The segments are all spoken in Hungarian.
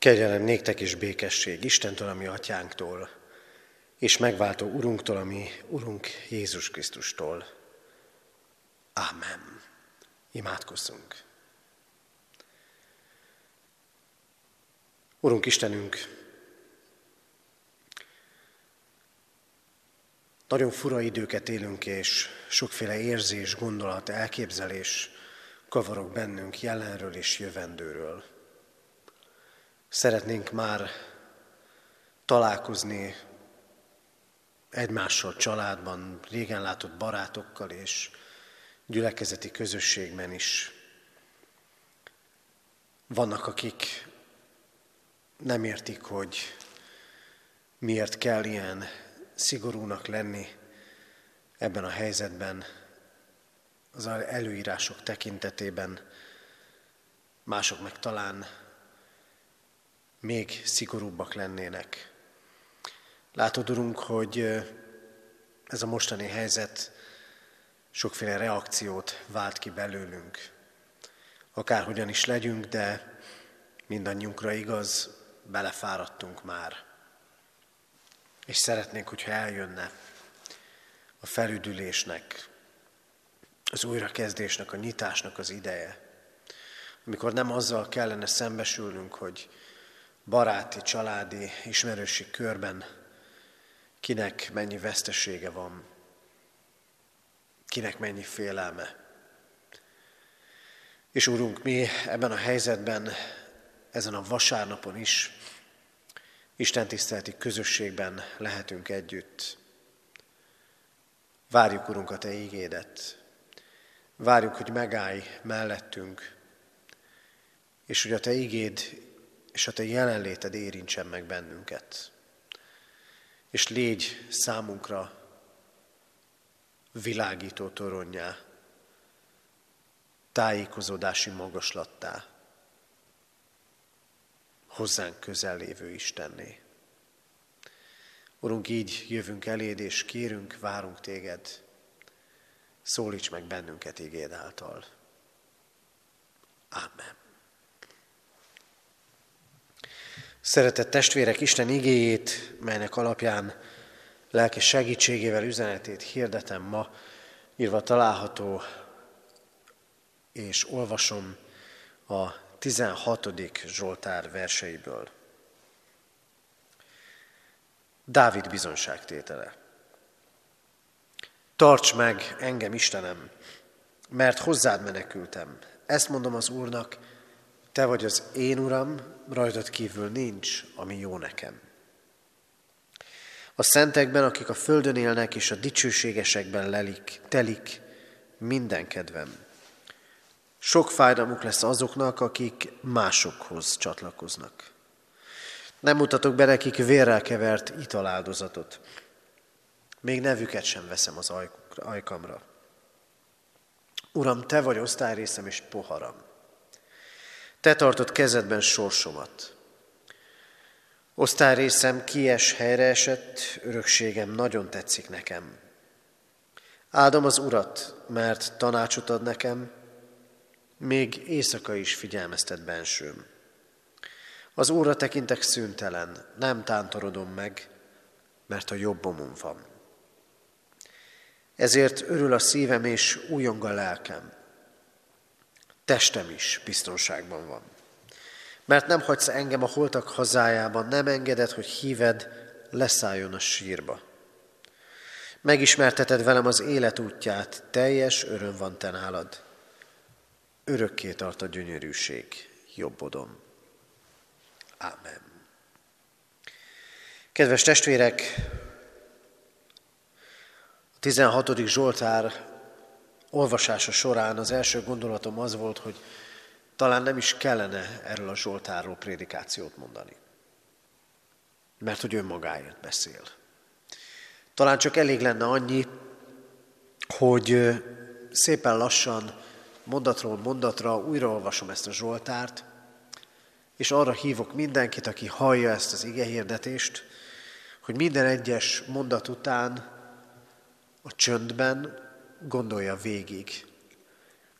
Kegyelem néktek és békesség Istentől, ami atyánktól, és megváltó Urunktól, ami Urunk Jézus Krisztustól. Ámen. Imádkozzunk. Urunk Istenünk, nagyon fura időket élünk, és sokféle érzés, gondolat, elképzelés kavarok bennünk jelenről és jövendőről. Szeretnénk már találkozni egymással, családban, régen látott barátokkal és gyülekezeti közösségben is. Vannak, akik nem értik, hogy miért kell ilyen szigorúnak lenni ebben a helyzetben, az előírások tekintetében, mások meg talán még szigorúbbak lennének. Látod, Urunk, hogy ez a mostani helyzet sokféle reakciót vált ki belőlünk. Akárhogyan is legyünk, de mindannyiunkra igaz, belefáradtunk már. És szeretnénk, hogyha eljönne a felüdülésnek, az újrakezdésnek, a nyitásnak az ideje. Amikor nem azzal kellene szembesülnünk, hogy baráti, családi, ismerősi körben kinek mennyi vesztesége van, kinek mennyi félelme. És Úrunk, mi ebben a helyzetben, ezen a vasárnapon is Isten tiszteleti közösségben lehetünk együtt. Várjuk, Urunk, a Te ígédet. Várjuk, hogy megállj mellettünk, és hogy a Te ígéd és a Te jelenléted érintsen meg bennünket. És légy számunkra világító toronyá, tájékozódási magaslattá, hozzánk közel lévő Istenné. Urunk, így jövünk eléd, és kérünk, várunk téged, szólíts meg bennünket igéd által. Amen. Szeretett testvérek, Isten igéjét, melynek alapján lelki segítségével üzenetét hirdetem ma, írva található, és olvasom a 16. Zsoltár verseiből. Dávid bizonságtétele. Tarts meg engem, Istenem, mert hozzád menekültem. Ezt mondom az Úrnak, te vagy az én Uram, rajtad kívül nincs, ami jó nekem. A szentekben, akik a földön élnek, és a dicsőségesekben lelik, telik minden kedvem. Sok fájdalmuk lesz azoknak, akik másokhoz csatlakoznak. Nem mutatok be nekik vérrel kevert italáldozatot. Még nevüket sem veszem az ajkamra. Uram, Te vagy osztályrészem és poharam. Te tartod kezedben sorsomat. Osztályrészem kies helyre esett, örökségem nagyon tetszik nekem. Áldom az Urat, mert tanácsot ad nekem, még éjszaka is figyelmeztet bensőm. Az Úrra tekintek szüntelen, nem tántorodom meg, mert a jobbomon van. Ezért örül a szívem és újong a lelkem. Testem is biztonságban van. Mert nem hagysz engem a holtak hazájában, nem engeded, hogy híved leszálljon a sírba. Megismerteted velem az élet útját, teljes öröm van te nálad. Örökké tart a gyönyörűség jobbodon. Ámen. Kedves testvérek, a 16. Zsoltár olvasása során az első gondolatom az volt, hogy talán nem is kellene erről a Zsoltárról prédikációt mondani. Mert hogy önmagáért beszél. Talán csak elég lenne annyi, hogy szépen lassan, mondatról mondatra újraolvasom ezt a Zsoltárt, és arra hívok mindenkit, aki hallja ezt az igehirdetést, hogy minden egyes mondat után a csöndben gondolja végig,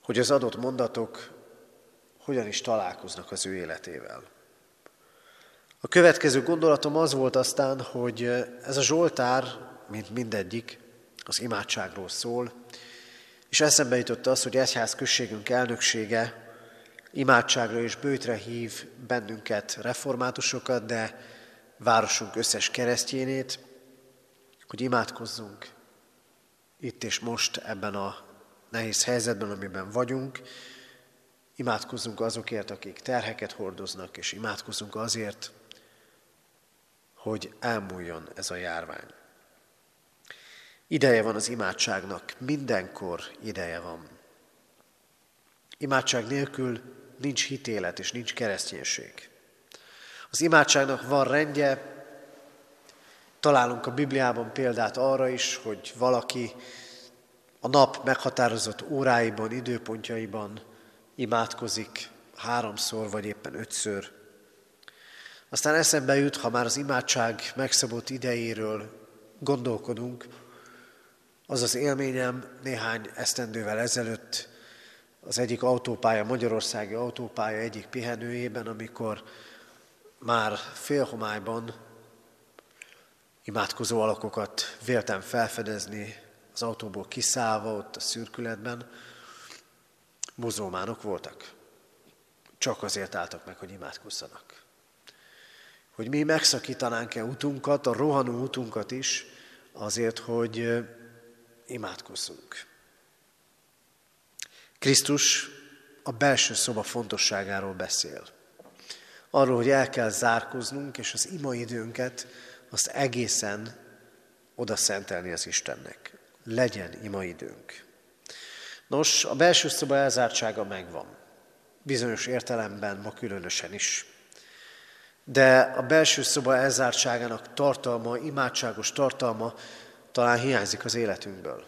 hogy az adott mondatok hogyan is találkoznak az ő életével. A következő gondolatom az volt aztán, hogy ez a Zsoltár, mint mindegyik, az imádságról szól, és eszembe jutott az, hogy egyház községünk elnöksége imádságra és bőtre hív bennünket, reformátusokat, de városunk összes keresztjénét, hogy imádkozzunk itt és most ebben a nehéz helyzetben, amiben vagyunk, imádkozzunk azokért, akik terheket hordoznak, és imádkozzunk azért, hogy elmúljon ez a járvány. Ideje van az imádságnak, mindenkor ideje van. Imádság nélkül nincs hitélet és nincs kereszténység. Az imádságnak van rendje, találunk a Bibliában példát arra is, hogy valaki a nap meghatározott óráiban, időpontjaiban imádkozik háromszor vagy éppen ötször. Aztán eszembe jut, ha már az imádság megszabott idejéről gondolkodunk, az az élményem néhány esztendővel ezelőtt az egyik autópálya, Magyarországi autópálya egyik pihenőjében, amikor már félhomályban imádkozó alakokat véltem felfedezni az autóból kiszállva ott a szürkületben, muzulmánok voltak. Csak azért álltak meg, hogy imádkozzanak. Hogy mi megszakítanánk-e utunkat, a rohanó utunkat is, azért, hogy imádkozzunk. Krisztus a belső szoba fontosságáról beszél. Arról, hogy el kell zárkoznunk, és az ima időnket azt egészen oda szentelni az Istennek. Legyen ima időnk. Nos, a belső szoba elzártsága megvan. Bizonyos értelemben ma különösen is. De a belső szoba elzártságának tartalma, imádságos tartalma talán hiányzik az életünkből.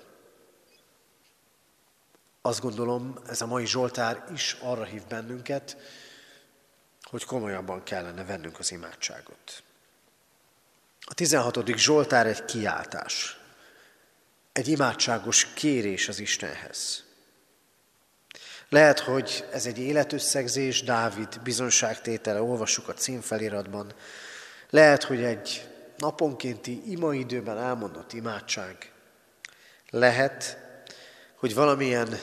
Azt gondolom, ez a mai Zsoltár is arra hív bennünket, hogy komolyabban kellene vennünk az imádságot. A 16. Zsoltár egy kiáltás, egy imádságos kérés az Istenhez. Lehet, hogy ez egy életösszegzés, Dávid bizonságtétele, olvassuk a címfeliratban. Lehet, hogy egy naponkénti imaidőben elmondott imádság. Lehet, hogy valamilyen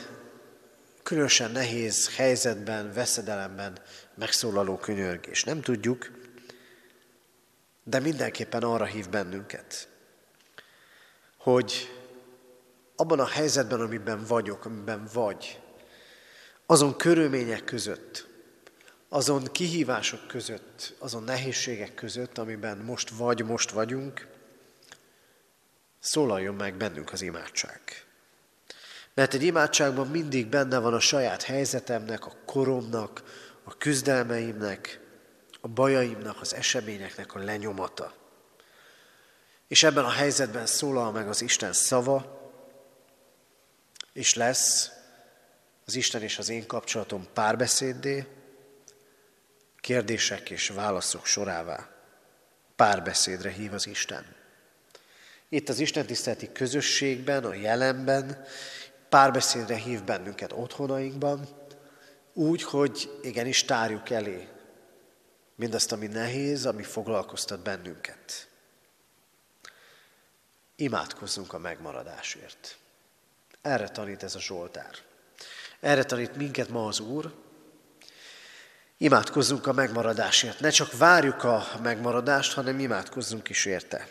különösen nehéz helyzetben, veszedelemben megszólaló könyörgés. Nem tudjuk, de mindenképpen arra hív bennünket, hogy abban a helyzetben, amiben vagyok, amiben vagy, azon körülmények között, azon kihívások között, azon nehézségek között, amiben most vagy, most vagyunk, szólaljon meg bennünk az imádság. Mert egy imádságban mindig benne van a saját helyzetemnek, a koromnak, a küzdelmeimnek, a bajaimnak, az eseményeknek a lenyomata. És ebben a helyzetben szólal meg az Isten szava, és lesz az Isten és az én kapcsolatom párbeszéddé, kérdések és válaszok sorává. Párbeszédre hív az Isten. Itt az Isten tiszteleti közösségben, a jelenben párbeszédre hív bennünket otthonainkban, úgy, hogy igenis tárjuk elé mindazt, ami nehéz, ami foglalkoztat bennünket. Imádkozzunk a megmaradásért. Erre tanít ez a Zsoltár. Erre tanít minket ma az Úr. Imádkozzunk a megmaradásért. Ne csak várjuk a megmaradást, hanem imádkozzunk is érte.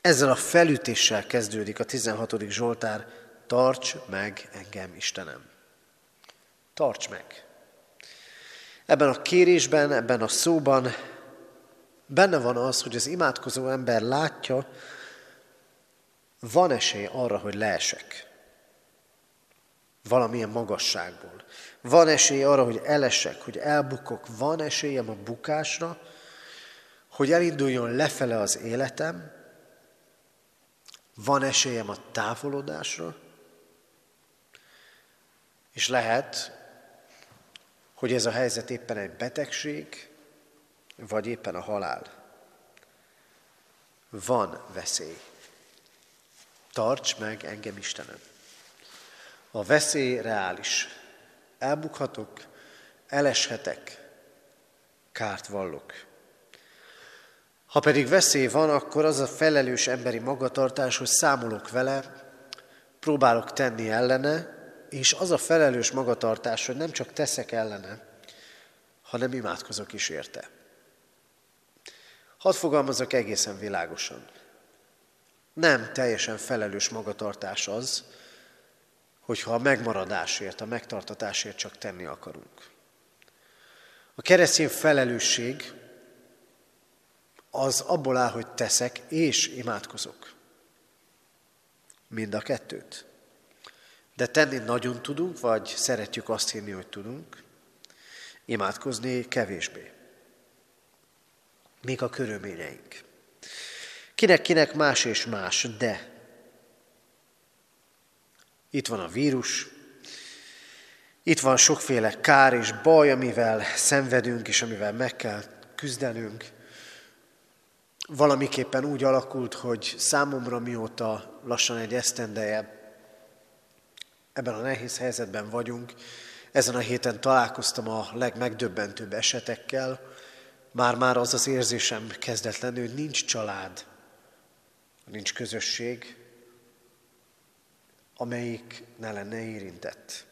Ezzel a felütéssel kezdődik a 16. Zsoltár. Tarts meg engem, Istenem. Tarts meg. Ebben a kérésben, ebben a szóban benne van az, hogy az imádkozó ember látja, van esély arra, hogy leesek. Valamilyen magasságból. Van esély arra, hogy elesek, hogy elbukok. Van esélyem a bukásra, hogy elinduljon lefele az életem. Van esélyem a távolodásra. És lehet, hogy ez a helyzet éppen egy betegség, vagy éppen a halál. Van veszély. Tarts meg engem, Istenem. A veszély reális. Elbukhatok, eleshetek, kárt vallok. Ha pedig veszély van, akkor az a felelős emberi magatartás, hogy számolok vele, próbálok tenni ellene, és az a felelős magatartás, hogy nem csak teszek ellene, hanem imádkozok is érte. Hadd fogalmazok egészen világosan. Nem teljesen felelős magatartás az, hogyha a megmaradásért, a megtartatásért csak tenni akarunk. A keresztény felelősség az abból áll, hogy teszek és imádkozok. Mind a kettőt. De tenni nagyon tudunk, vagy szeretjük azt hinni, hogy tudunk, imádkozni kevésbé. Még a körülményeink. Kinek-kinek más és más, de itt van a vírus, itt van sokféle kár és baj, amivel szenvedünk és amivel meg kell küzdenünk. Valamiképpen úgy alakult, hogy számomra mióta lassan egy esztendeje ebben a nehéz helyzetben vagyunk, ezen a héten találkoztam a legmegdöbbentőbb esetekkel, már-már az az érzésem kezdett lenni, hogy nincs család, nincs közösség, amelyik ne lenne érintett.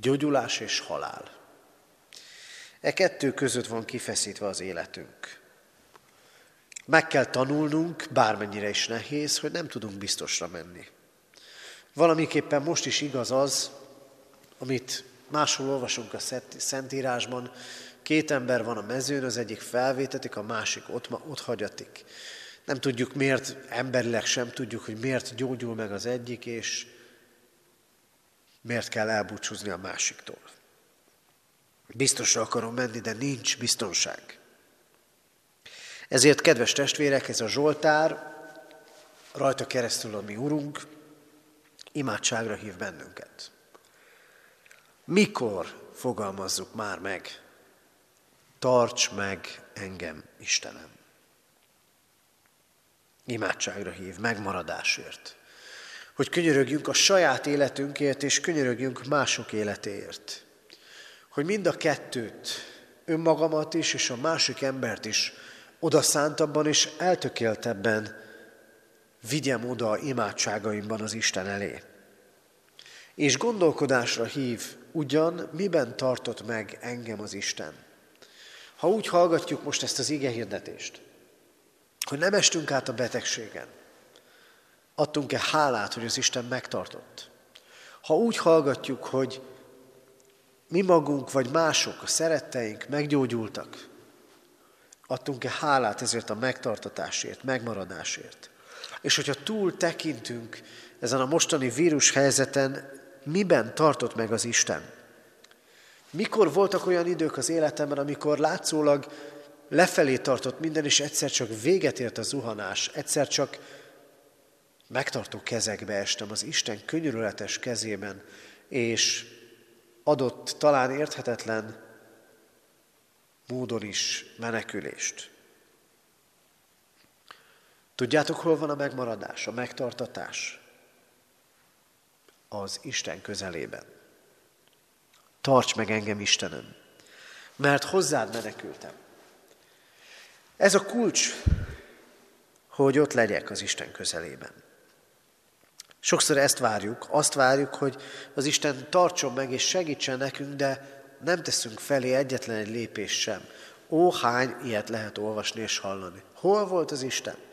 Gyógyulás és halál. E kettő között van kifeszítve az életünk. Meg kell tanulnunk, bármennyire is nehéz, hogy nem tudunk biztosra menni. Valamiképpen most is igaz az, amit máshol olvasunk a Szentírásban, két ember van a mezőn, az egyik felvétetik, a másik ott, ott hagyatik. Nem tudjuk miért, emberileg sem tudjuk, hogy miért gyógyul meg az egyik, és miért kell elbúcsúzni a másiktól. Biztosra akarom menni, de nincs biztonság. Ezért, kedves testvérek, ez a Zsoltár, rajta keresztül a mi Urunk, imádságra hív bennünket. Mikor fogalmazzuk már meg, tarts meg engem, Istenem. Imádságra hív, megmaradásért. Hogy könyörögjünk a saját életünkért, és könyörögjünk mások életéért. Hogy mind a kettőt, önmagamat is, és a másik embert is oda szántabban és eltökéltebben vigyem oda imádságaimban az Isten elé. És gondolkodásra hív, ugyan miben tartott meg engem az Isten. Ha úgy hallgatjuk most ezt az ige hirdetést, hogy nem estünk át a betegségen, adtunk-e hálát, hogy az Isten megtartott? Ha úgy hallgatjuk, hogy mi magunk vagy mások, a szeretteink meggyógyultak, adtunk-e hálát ezért a megtartatásért, megmaradásért? És hogyha túl tekintünk ezen a mostani vírus helyzeten, miben tartott meg az Isten? Mikor voltak olyan idők az életemben, amikor látszólag lefelé tartott minden, és egyszer csak véget ért a zuhanás, egyszer csak megtartó kezekbe estem az Isten könyörületes kezében, és adott talán érthetetlen módon is menekülést. Tudjátok, hol van a megmaradás, a megtartatás? Az Isten közelében. Tarts meg engem, Istenem, mert hozzád menekültem. Ez a kulcs, hogy ott legyek az Isten közelében. Sokszor ezt várjuk, azt várjuk, hogy az Isten tartson meg és segítsen nekünk, de nem teszünk felé egyetlen egy lépés sem. Ó, hány ilyet lehet olvasni és hallani. Hol volt az Isten?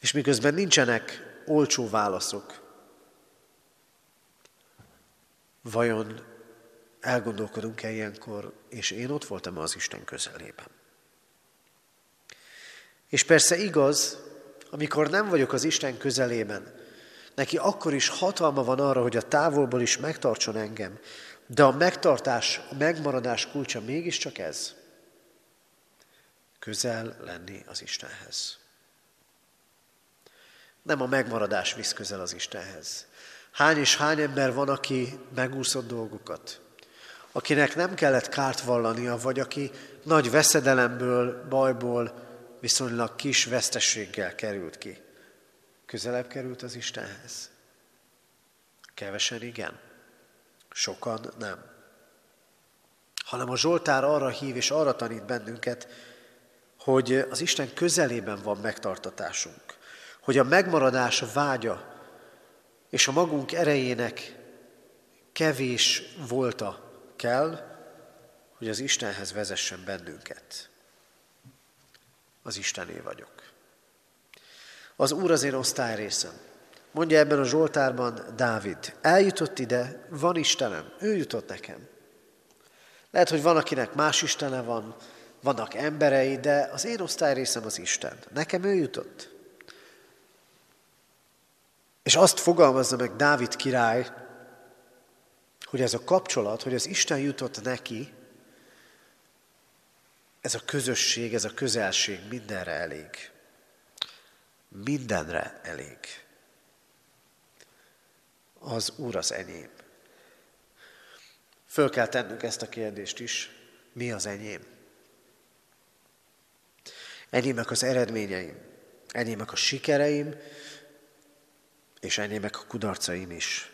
És miközben nincsenek olcsó válaszok, vajon elgondolkodunk-e ilyenkor, és én ott voltam az Isten közelében? És persze igaz, amikor nem vagyok az Isten közelében, neki akkor is hatalma van arra, hogy a távolból is megtartson engem, de a megtartás, a megmaradás kulcsa mégiscsak ez. Közel lenni az Istenhez. Nem a megmaradás visz közel az Istenhez. Hány és hány ember van, aki megúszott dolgokat, akinek nem kellett kárt vallania, vagy aki nagy veszedelemből, bajból, viszonylag kis vesztességgel került ki. Közelebb került az Istenhez. Kevesen igen, sokan nem. hanem a Zsoltár arra hív és arra tanít bennünket, hogy az Isten közelében van megtartatásunk, hogy a megmaradás vágya és a magunk erejének kevés volta kell, hogy az Istenhez vezessen bennünket. Az Istené vagyok. Az Úr az én osztályrészem. Mondja ebben a Zsoltárban Dávid, eljutott ide, van Istenem, ő jutott nekem. Lehet, hogy van, akinek más Istene van, vannak emberei, de az én osztályrészem az Isten. Nekem ő jutott. És azt fogalmazza meg Dávid király, hogy ez a kapcsolat, hogy az Isten jutott neki, ez a közösség, ez a közelség mindenre elég. Mindenre elég. Az Úr az enyém. Föl kell tennünk ezt a kérdést is. Mi az enyém? Enyémek az eredményeim, enyémek a sikereim, és enyémek a kudarcaim is.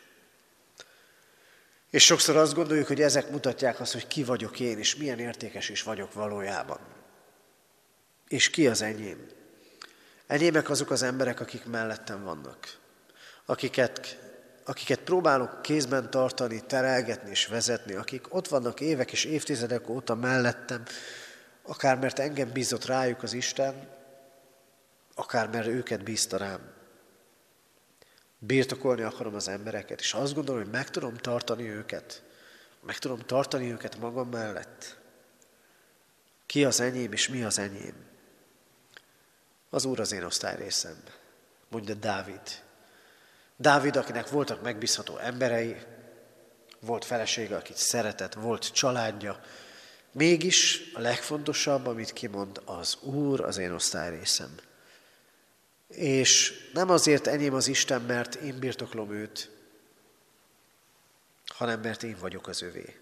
És sokszor azt gondoljuk, hogy ezek mutatják azt, hogy ki vagyok én, és milyen értékes is vagyok valójában. És ki az enyém? Enyémek azok az emberek, akik mellettem vannak, akiket, akiket próbálok kézben tartani, terelgetni és vezetni, akik ott vannak évek és évtizedek óta mellettem, akár mert engem bízott rájuk az Isten, akár mert őket bízta rám. Birtokolni akarom az embereket, és azt gondolom, hogy meg tudom tartani őket. Meg tudom tartani őket magam mellett. Ki az enyém, és mi az enyém? Az Úr az én osztályrészem, mondja Dávid. Dávid, akinek voltak megbízható emberei, volt felesége, akit szeretett, volt családja, mégis a legfontosabb, amit kimond, az Úr az én osztályrészem. És nem azért enyém az Isten, mert én birtoklom őt, hanem mert én vagyok az övé.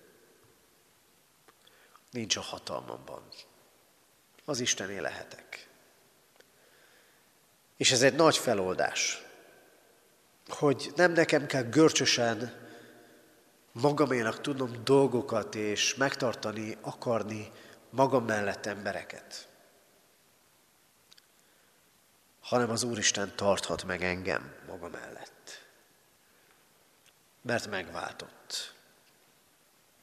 Nincs a hatalmamban. Az Istené lehetek. És ez egy nagy feloldás, hogy nem nekem kell görcsösen magaménak tudnom dolgokat és megtartani, akarni magam mellett embereket hanem az Úristen tarthat meg engem maga mellett. Mert megváltott.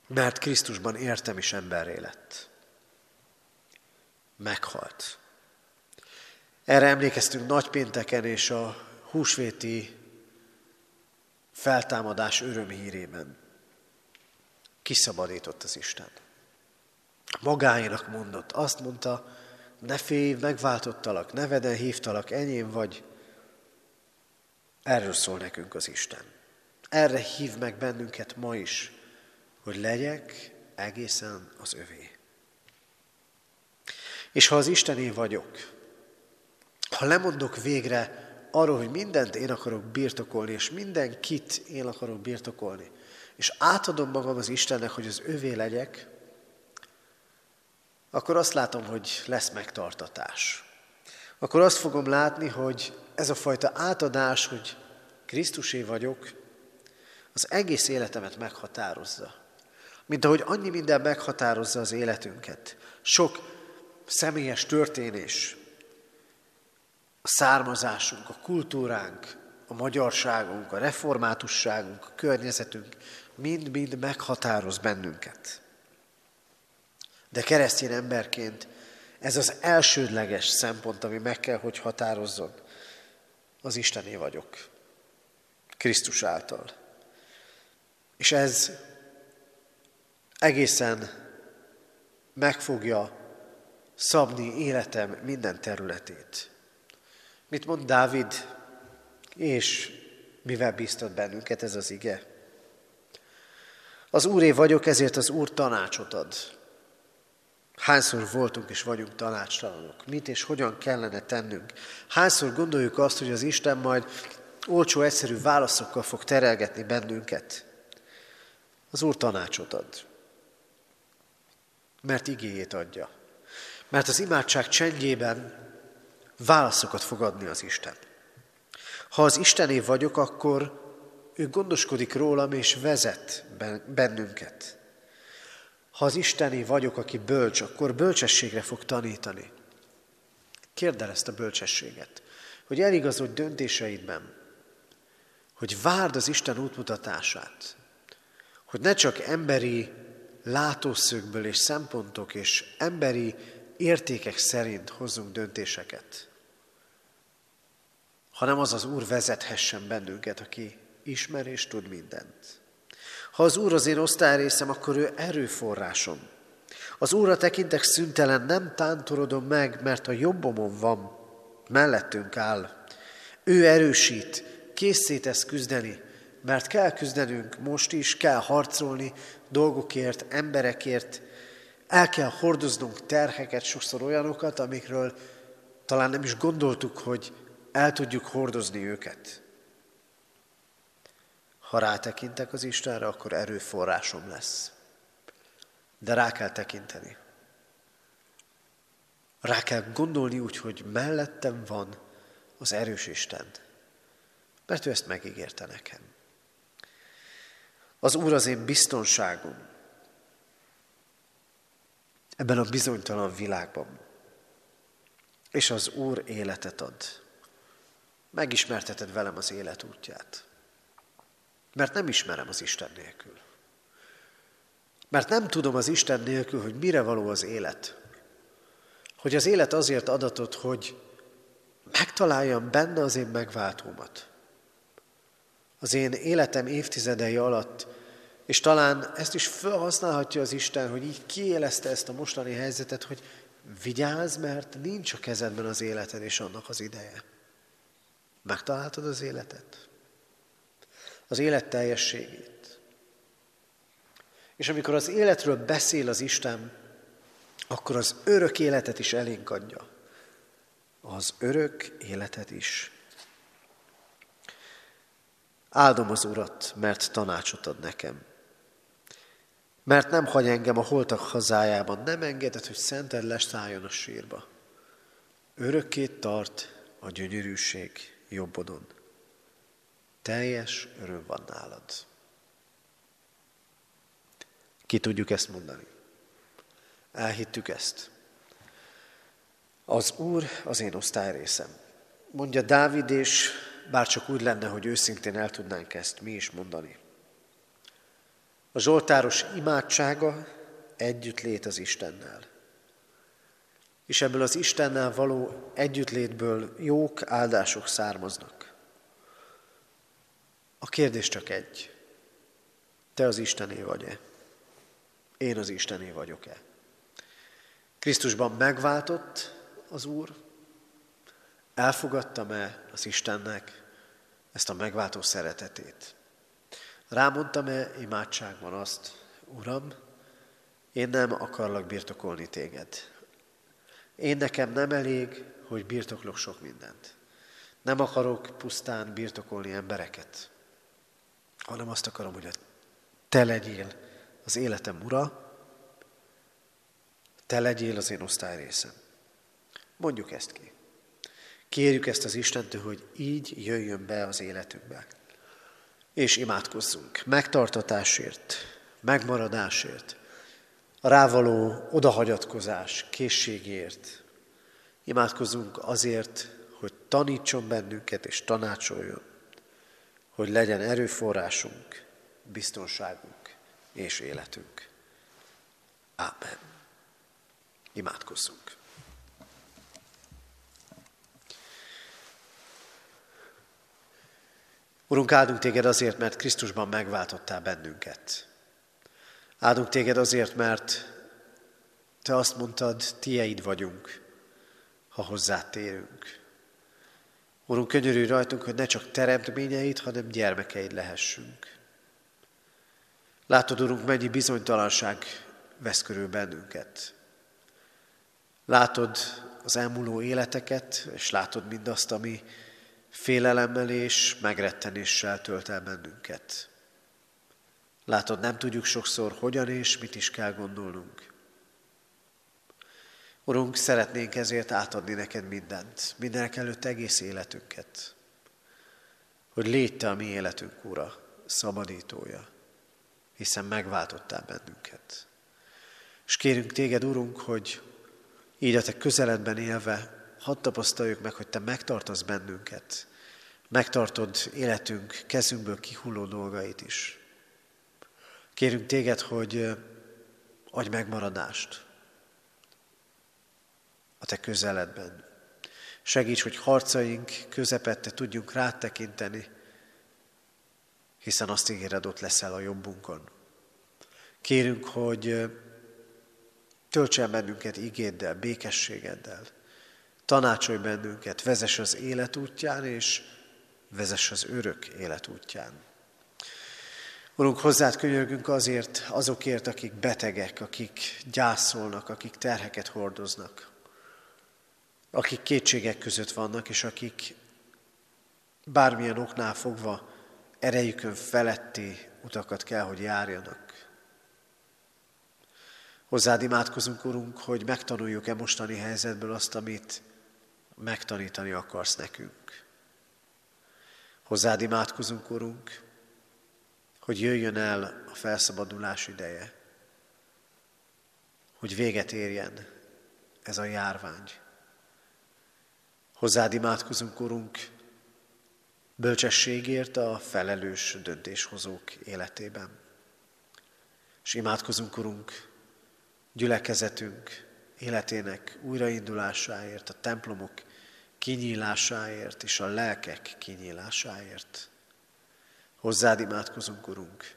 Mert Krisztusban értem is emberré lett. Meghalt. Erre emlékeztünk nagypénteken és a húsvéti feltámadás örömhírében. Kiszabadított az Isten. Magáinak mondott, azt mondta, ne félj, megváltottalak, neveden hívtalak, enyém vagy. Erről szól nekünk az Isten. Erre hív meg bennünket ma is, hogy legyek egészen az övé. És ha az Istené vagyok, ha lemondok végre arról, hogy mindent én akarok birtokolni, és mindenkit én akarok birtokolni, és átadom magam az Istennek, hogy az övé legyek, akkor azt látom, hogy lesz megtartatás. Akkor azt fogom látni, hogy ez a fajta átadás, hogy Krisztusé vagyok, az egész életemet meghatározza. Mint ahogy annyi minden meghatározza az életünket. Sok személyes történés, a származásunk, a kultúránk, a magyarságunk, a reformátusságunk, a környezetünk mind-mind meghatároz bennünket. De keresztény emberként ez az elsődleges szempont, ami meg kell, hogy határozzon. Az Istené vagyok. Krisztus által. És ez egészen meg fogja szabni életem minden területét. Mit mond Dávid, és mivel bíztat bennünket ez az ige? Az Úré vagyok, ezért az Úr tanácsot ad. Hányszor voltunk és vagyunk tanácstalanok? Mit és hogyan kellene tennünk? Hányszor gondoljuk azt, hogy az Isten majd olcsó, egyszerű válaszokkal fog terelgetni bennünket? Az Úr tanácsot ad. Mert igéjét adja. Mert az imádság csendjében válaszokat fog adni az Isten. Ha az Istené vagyok, akkor ő gondoskodik rólam és vezet bennünket. Ha az Isteni vagyok, aki bölcs, akkor bölcsességre fog tanítani. Kérd el ezt a bölcsességet, hogy eligazodj döntéseidben, hogy várd az Isten útmutatását, hogy ne csak emberi látószögből és szempontok és emberi értékek szerint hozzunk döntéseket, hanem az az Úr vezethessen bennünket, aki ismer és tud mindent. Ha az Úr az én osztályrészem, akkor ő erőforrásom. Az Úrra tekintek szüntelen, nem tántorodom meg, mert a jobbomon van, mellettünk áll. Ő erősít, készít ezt küzdeni, mert kell küzdenünk most is, kell harcolni dolgokért, emberekért, el kell hordoznunk terheket, sokszor olyanokat, amikről talán nem is gondoltuk, hogy el tudjuk hordozni őket. Ha rátekintek az Istenre, akkor erőforrásom lesz. De rá kell tekinteni. Rá kell gondolni úgy, hogy mellettem van az erős Isten. Mert ő ezt megígérte nekem. Az Úr az én biztonságom. Ebben a bizonytalan világban. És az Úr életet ad. Megismerteted velem az élet útját. Mert nem ismerem az Isten nélkül. Mert nem tudom az Isten nélkül, hogy mire való az élet. Hogy az élet azért adatot, hogy megtaláljam benne az én megváltómat. Az én életem évtizedei alatt, és talán ezt is felhasználhatja az Isten, hogy így kiélezte ezt a mostani helyzetet, hogy vigyázz, mert nincs a kezedben az életed és annak az ideje. Megtaláltad az életet? Az élet teljességét. És amikor az életről beszél az Isten, akkor az örök életet is elénk adja. Az örök életet is. Áldom az Urat, mert tanácsot ad nekem. Mert nem hagy engem a holtak hazájában, nem engedett, hogy szented leszálljon a sírba. Örökké tart a gyönyörűség jobbodon. Teljes öröm van nálad. Ki tudjuk ezt mondani? Elhittük ezt. Az Úr az én osztályrészem. Mondja Dávid, és bár csak úgy lenne, hogy őszintén el tudnánk ezt mi is mondani. A Zsoltáros imádsága együtt lét az Istennel. És ebből az Istennel való együttlétből jók, áldások származnak. A kérdés csak egy. Te az Istené vagy-e? Én az Istené vagyok-e? Krisztusban megváltott az Úr? Elfogadtam-e az Istennek ezt a megváltó szeretetét? Rámondtam-e imádságban azt, Uram, én nem akarlak birtokolni téged. Én nekem nem elég, hogy birtoklok sok mindent. Nem akarok pusztán birtokolni embereket, hanem azt akarom, hogy te legyél az életem ura, te legyél az én osztályrészem. Mondjuk ezt ki. Kérjük ezt az Istentől, hogy így jöjjön be az életünkbe. És imádkozzunk megtartatásért, megmaradásért, a rávaló odahagyatkozás készségért. Imádkozzunk azért, hogy tanítson bennünket és tanácsoljon, hogy legyen erőforrásunk, biztonságunk és életünk. Ámen. Imádkozzunk. Urunk, áldunk téged azért, mert Krisztusban megváltottál bennünket. Áldunk téged azért, mert te azt mondtad, tieid vagyunk, ha hozzád térünk. Urunk, könyörülj rajtunk, hogy ne csak teremtményeid, hanem gyermekeid lehessünk. Látod, Urunk, mennyi bizonytalanság vesz körül bennünket. Látod az elmúló életeket, és látod mindazt, ami félelemmel és megrettenéssel tölt el bennünket. Látod, nem tudjuk sokszor, hogyan és mit is kell gondolnunk. Urunk, szeretnénk ezért átadni neked mindent, mindenek előtt egész életünket, hogy légy te a mi életünk, Ura, szabadítója, hiszen megváltottál bennünket. És kérünk téged, Urunk, hogy így a te közeledben élve, hadd tapasztaljuk meg, hogy te megtartasz bennünket, megtartod életünk kezünkből kihulló dolgait is. Kérünk téged, hogy adj megmaradást a te közeledben. Segíts, hogy harcaink közepette tudjunk rátekinteni, hiszen azt ígéred, ott leszel a jobbunkon. Kérünk, hogy tölts el bennünket igéddel, békességeddel, tanácsolj bennünket, vezess az élet útján, és vezess az örök élet útján. Urunk, hozzád könyörgünk azért, azokért, akik betegek, akik gyászolnak, akik terheket hordoznak, akik kétségek között vannak, és akik bármilyen oknál fogva erejükön feletti utakat kell, hogy járjanak. Hozzád imádkozunk, Urunk, hogy megtanuljuk-e mostani helyzetből azt, amit megtanítani akarsz nekünk. Hozzád imádkozunk, Urunk, hogy jöjjön el a felszabadulás ideje, hogy véget érjen ez a járvány. Hozzád imádkozunk, Urunk, bölcsességért a felelős döntéshozók életében. És imádkozunk, Urunk, gyülekezetünk életének újraindulásáért, a templomok kinyílásáért és a lelkek kinyílásáért. Hozzád imádkozunk, Urunk,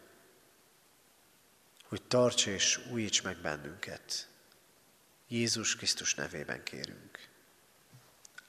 hogy tarts és újíts meg bennünket. Jézus Krisztus nevében kérünk.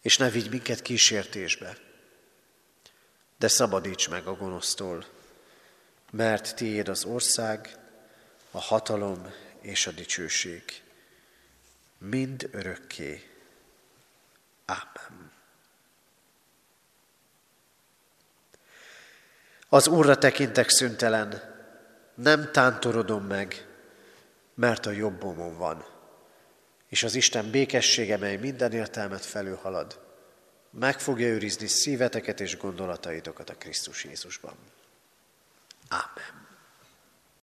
És ne vigy minket kísértésbe, de szabadíts meg a gonosztól, mert tiéd az ország, a hatalom és a dicsőség, mind örökké. Ámen. Az Úrra tekintek szüntelen, nem tántorodom meg, mert a jobbomon van. És az Isten békessége, mely minden értelmet felülhalad, meg fogja őrizni szíveteket és gondolataitokat a Krisztus Jézusban. Ámen.